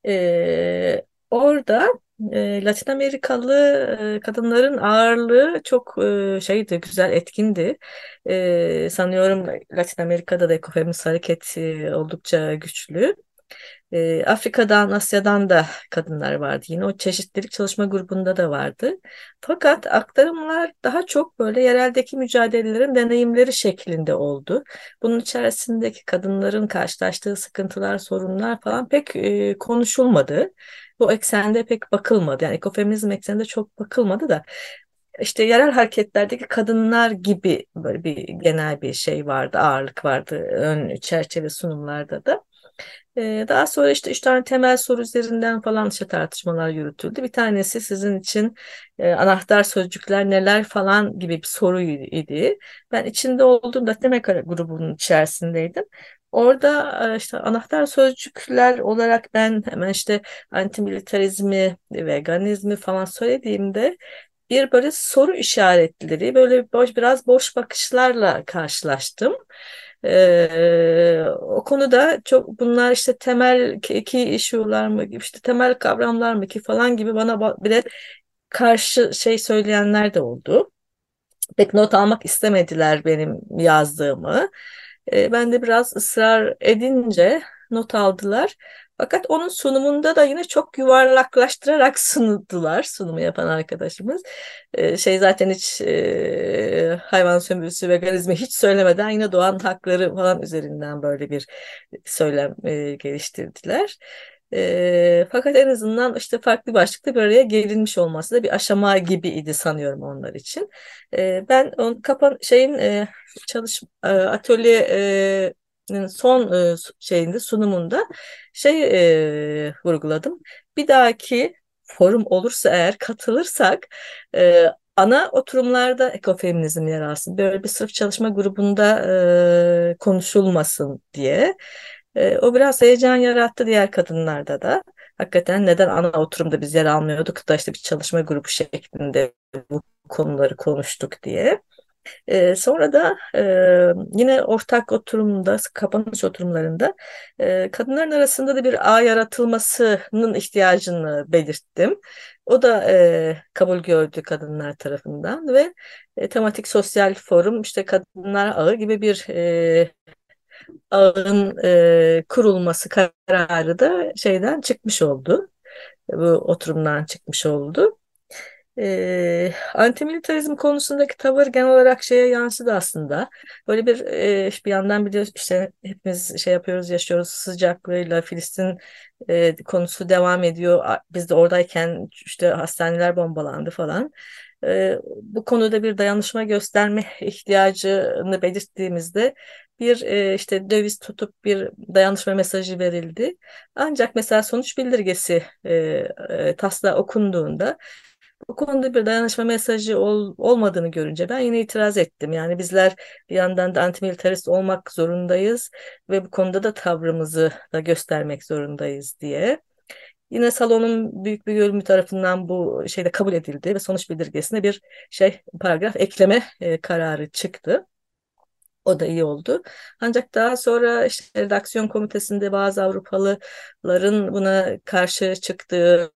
E, orada e, Latin Amerikalı e, kadınların ağırlığı çok e, şeydi, güzel, etkindi. E, sanıyorum Latin Amerika'da da ekofeminist hareket e, oldukça güçlü. E, Afrika'dan, Asya'dan da kadınlar vardı. Yine o çeşitlilik çalışma grubunda da vardı. Fakat aktarımlar daha çok böyle yereldeki mücadelelerin deneyimleri şeklinde oldu. Bunun içerisindeki kadınların karşılaştığı sıkıntılar, sorunlar falan pek konuşulmadı. Bu eksende pek bakılmadı. Yani ekofeminizm ekseninde çok bakılmadı da işte yerel hareketlerdeki kadınlar gibi böyle bir genel bir şey vardı, ağırlık vardı ön çerçeve sunumlarda da. Daha sonra işte üç tane temel soru üzerinden falan işte tartışmalar yürütüldü. Bir tanesi sizin için anahtar sözcükler neler falan gibi bir soruydu. Ben içinde olduğum da demek grubunun içerisindeydim. Orada e, işte anahtar sözcükler olarak ben hemen işte antimilitarizmi, veganizmi falan söylediğimde bir böyle soru işaretleri, böyle boş biraz boş bakışlarla karşılaştım. Ee, o konuda çok bunlar işte temel iki issue'lar mı işte temel kavramlar mı ki falan gibi bana bir de karşı şey söyleyenler de oldu. Pek not almak istemediler benim yazdığımı. Ee, ben de biraz ısrar edince not aldılar. Fakat onun sunumunda da yine çok yuvarlaklaştırarak sundular sunumu yapan arkadaşımız. Ee, şey zaten hiç e, hayvan sömürüsü, veganizmi hiç söylemeden yine doğan hakları falan üzerinden böyle bir söylem e, geliştirdiler. E, fakat en azından işte farklı başlıkta bir araya gelinmiş olması da bir aşama gibiydi sanıyorum onlar için. E, ben on kapan şeyin e, çalış e, atölye e, son e, şeyinde sunumunda şey e, vurguladım. Bir dahaki forum olursa eğer katılırsak e, ana oturumlarda ekofeminizm yer alsın. Böyle bir sırf çalışma grubunda e, konuşulmasın diye. E, o biraz heyecan yarattı diğer kadınlarda da. Hakikaten neden ana oturumda biz yer almıyorduk da işte bir çalışma grubu şeklinde bu konuları konuştuk diye. E, sonra da e, yine ortak oturumda, kapanış oturumlarında e, kadınların arasında da bir ağ yaratılmasının ihtiyacını belirttim. O da e, kabul gördü kadınlar tarafından ve e, tematik sosyal forum işte kadınlar ağı gibi bir e, ağın e, kurulması kararı da şeyden çıkmış oldu. Bu oturumdan çıkmış oldu. E, antimilitarizm konusundaki tavır genel olarak şeye yansıdı aslında. Böyle bir e, bir yandan biliyoruz işte hepimiz şey yapıyoruz, yaşıyoruz sıcaklığıyla Filistin e, konusu devam ediyor. Biz de oradayken işte hastaneler bombalandı falan. E, bu konuda bir dayanışma gösterme ihtiyacını belirttiğimizde bir e, işte döviz tutup bir dayanışma mesajı verildi. Ancak mesela sonuç bildirgesi e, e, tasla okunduğunda bu konuda bir dayanışma mesajı ol, olmadığını görünce ben yine itiraz ettim. Yani bizler bir yandan da antimilitarist olmak zorundayız ve bu konuda da tavrımızı da göstermek zorundayız diye. Yine salonun büyük bir bölümü tarafından bu şeyde kabul edildi ve sonuç bildirgesine bir şey paragraf ekleme e, kararı çıktı. O da iyi oldu. Ancak daha sonra işte redaksiyon komitesinde bazı Avrupalıların buna karşı çıktığı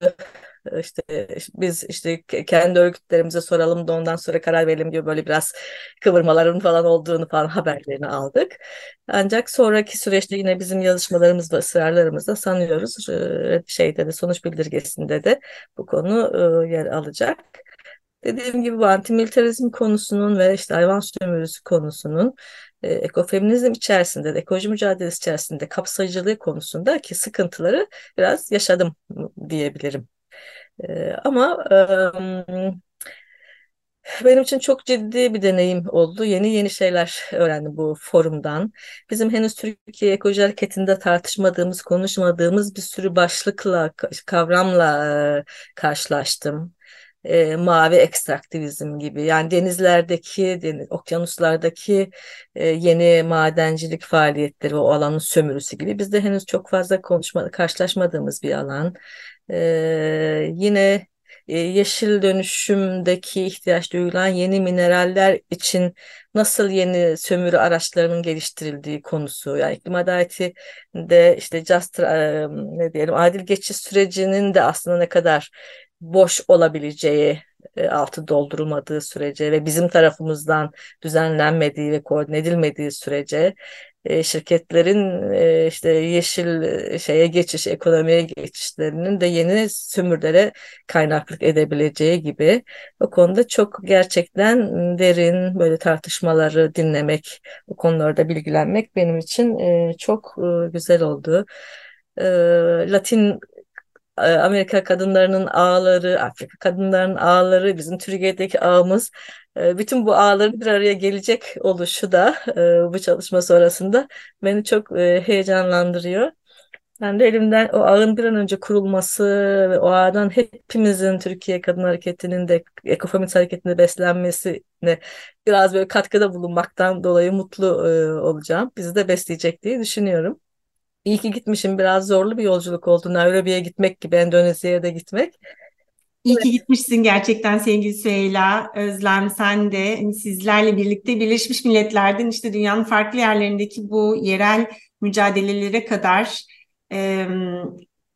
işte biz işte kendi örgütlerimize soralım da ondan sonra karar verelim diyor böyle biraz kıvırmaların falan olduğunu falan haberlerini aldık. Ancak sonraki süreçte yine bizim yazışmalarımız ve ısrarlarımızda sanıyoruz şeyde de sonuç bildirgesinde de bu konu yer alacak. Dediğim gibi bu antimilitarizm konusunun ve işte hayvan sömürüsü konusunun e, ekofeminizm içerisinde de ekoloji mücadelesi içerisinde kapsayıcılığı konusunda ki sıkıntıları biraz yaşadım diyebilirim. E, ama e, benim için çok ciddi bir deneyim oldu. Yeni yeni şeyler öğrendim bu forumdan. Bizim henüz Türkiye Ekoloji Hareketi'nde tartışmadığımız, konuşmadığımız bir sürü başlıkla, kavramla karşılaştım. E, mavi ekstraktivizm gibi yani denizlerdeki, deniz, okyanuslardaki e, yeni madencilik faaliyetleri o alanın sömürüsü gibi bizde henüz çok fazla konuşma, karşılaşmadığımız bir alan. E, yine e, yeşil dönüşümdeki ihtiyaç duyulan yeni mineraller için nasıl yeni sömürü araçlarının geliştirildiği konusu. Yani iklim adaleti de işte just e, ne diyelim adil geçiş sürecinin de aslında ne kadar boş olabileceği e, altı doldurulmadığı sürece ve bizim tarafımızdan düzenlenmediği ve koordine edilmediği sürece e, şirketlerin e, işte yeşil şeye geçiş, ekonomiye geçişlerinin de yeni sömürlere kaynaklık edebileceği gibi o konuda çok gerçekten derin böyle tartışmaları dinlemek, bu konularda bilgilenmek benim için çok güzel oldu. Latin Amerika kadınlarının ağları, Afrika kadınlarının ağları, bizim Türkiye'deki ağımız ee, bütün bu ağların bir araya gelecek oluşu da e, bu çalışma sonrasında beni çok e, heyecanlandırıyor. Ben de elimden o ağın bir an önce kurulması ve o ağdan hepimizin Türkiye Kadın Hareketi'nin de ekofeminist hareketinde beslenmesine biraz böyle katkıda bulunmaktan dolayı mutlu e, olacağım. Bizi de besleyecek diye düşünüyorum. İyi ki gitmişim. Biraz zorlu bir yolculuk oldu. Nairobi'ye gitmek gibi, Endonezya'ya da gitmek. İyi ki gitmişsin gerçekten sevgili Süheyla. Özlem sen de hani sizlerle birlikte Birleşmiş Milletler'den işte dünyanın farklı yerlerindeki bu yerel mücadelelere kadar e,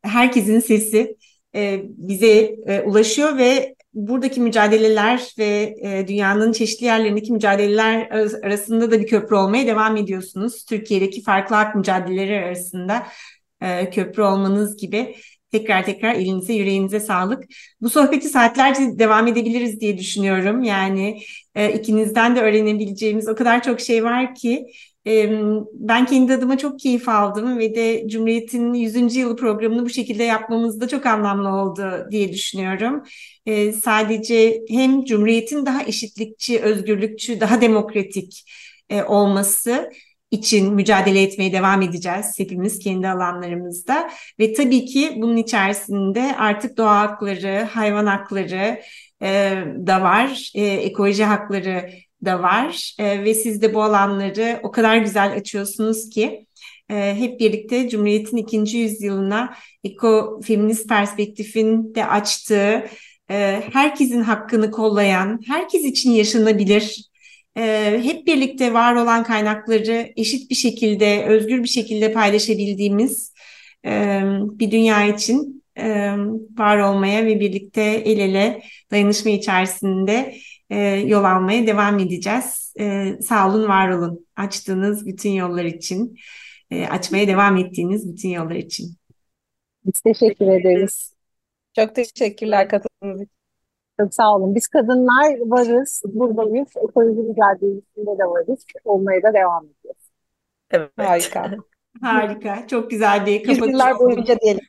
herkesin sesi e, bize e, ulaşıyor ve buradaki mücadeleler ve e, dünyanın çeşitli yerlerindeki mücadeleler arasında da bir köprü olmaya devam ediyorsunuz. Türkiye'deki farklı hak mücadeleleri arasında e, köprü olmanız gibi. Tekrar tekrar elinize yüreğinize sağlık. Bu sohbeti saatlerce devam edebiliriz diye düşünüyorum. Yani e, ikinizden de öğrenebileceğimiz o kadar çok şey var ki ben kendi adıma çok keyif aldım ve de Cumhuriyet'in 100. yılı programını bu şekilde yapmamız da çok anlamlı oldu diye düşünüyorum. E, sadece hem Cumhuriyet'in daha eşitlikçi, özgürlükçü, daha demokratik e, olması için mücadele etmeye devam edeceğiz hepimiz kendi alanlarımızda ve tabii ki bunun içerisinde artık doğa hakları, hayvan hakları e, da var, ekoloji hakları da var. E, ve siz de bu alanları o kadar güzel açıyorsunuz ki e, hep birlikte Cumhuriyet'in ikinci yüzyılına ekofeminist perspektifin de açtığı, e, herkesin hakkını kollayan, herkes için yaşanabilir e, hep birlikte var olan kaynakları eşit bir şekilde, özgür bir şekilde paylaşabildiğimiz e, bir dünya için e, var olmaya ve birlikte el ele dayanışma içerisinde e, yol almaya devam edeceğiz. E, sağ olun, var olun. Açtığınız bütün yollar için, e, açmaya devam ettiğiniz bütün yollar için. Biz teşekkür ederiz. Çok teşekkürler katıldığınız için. Çok sağ olun. Biz kadınlar varız, buradayız. Ekoloji mücadelesinde de varız. Olmaya da devam ediyoruz. Evet. Harika. Harika. Çok güzel bir kapatış. Yıllar boyunca diyelim.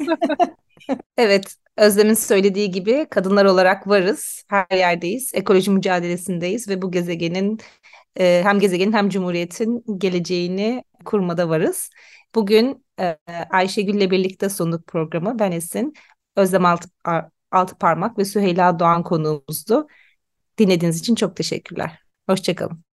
evet, Özlem'in söylediği gibi kadınlar olarak varız. Her yerdeyiz. Ekoloji mücadelesindeyiz ve bu gezegenin e, hem gezegenin hem cumhuriyetin geleceğini kurmada varız. Bugün e, Ayşegül'le birlikte sunduk programı. Ben Esin. Özlem Alt Altı Parmak ve Süheyla Doğan konuğumuzdu. Dinlediğiniz için çok teşekkürler. Hoşçakalın.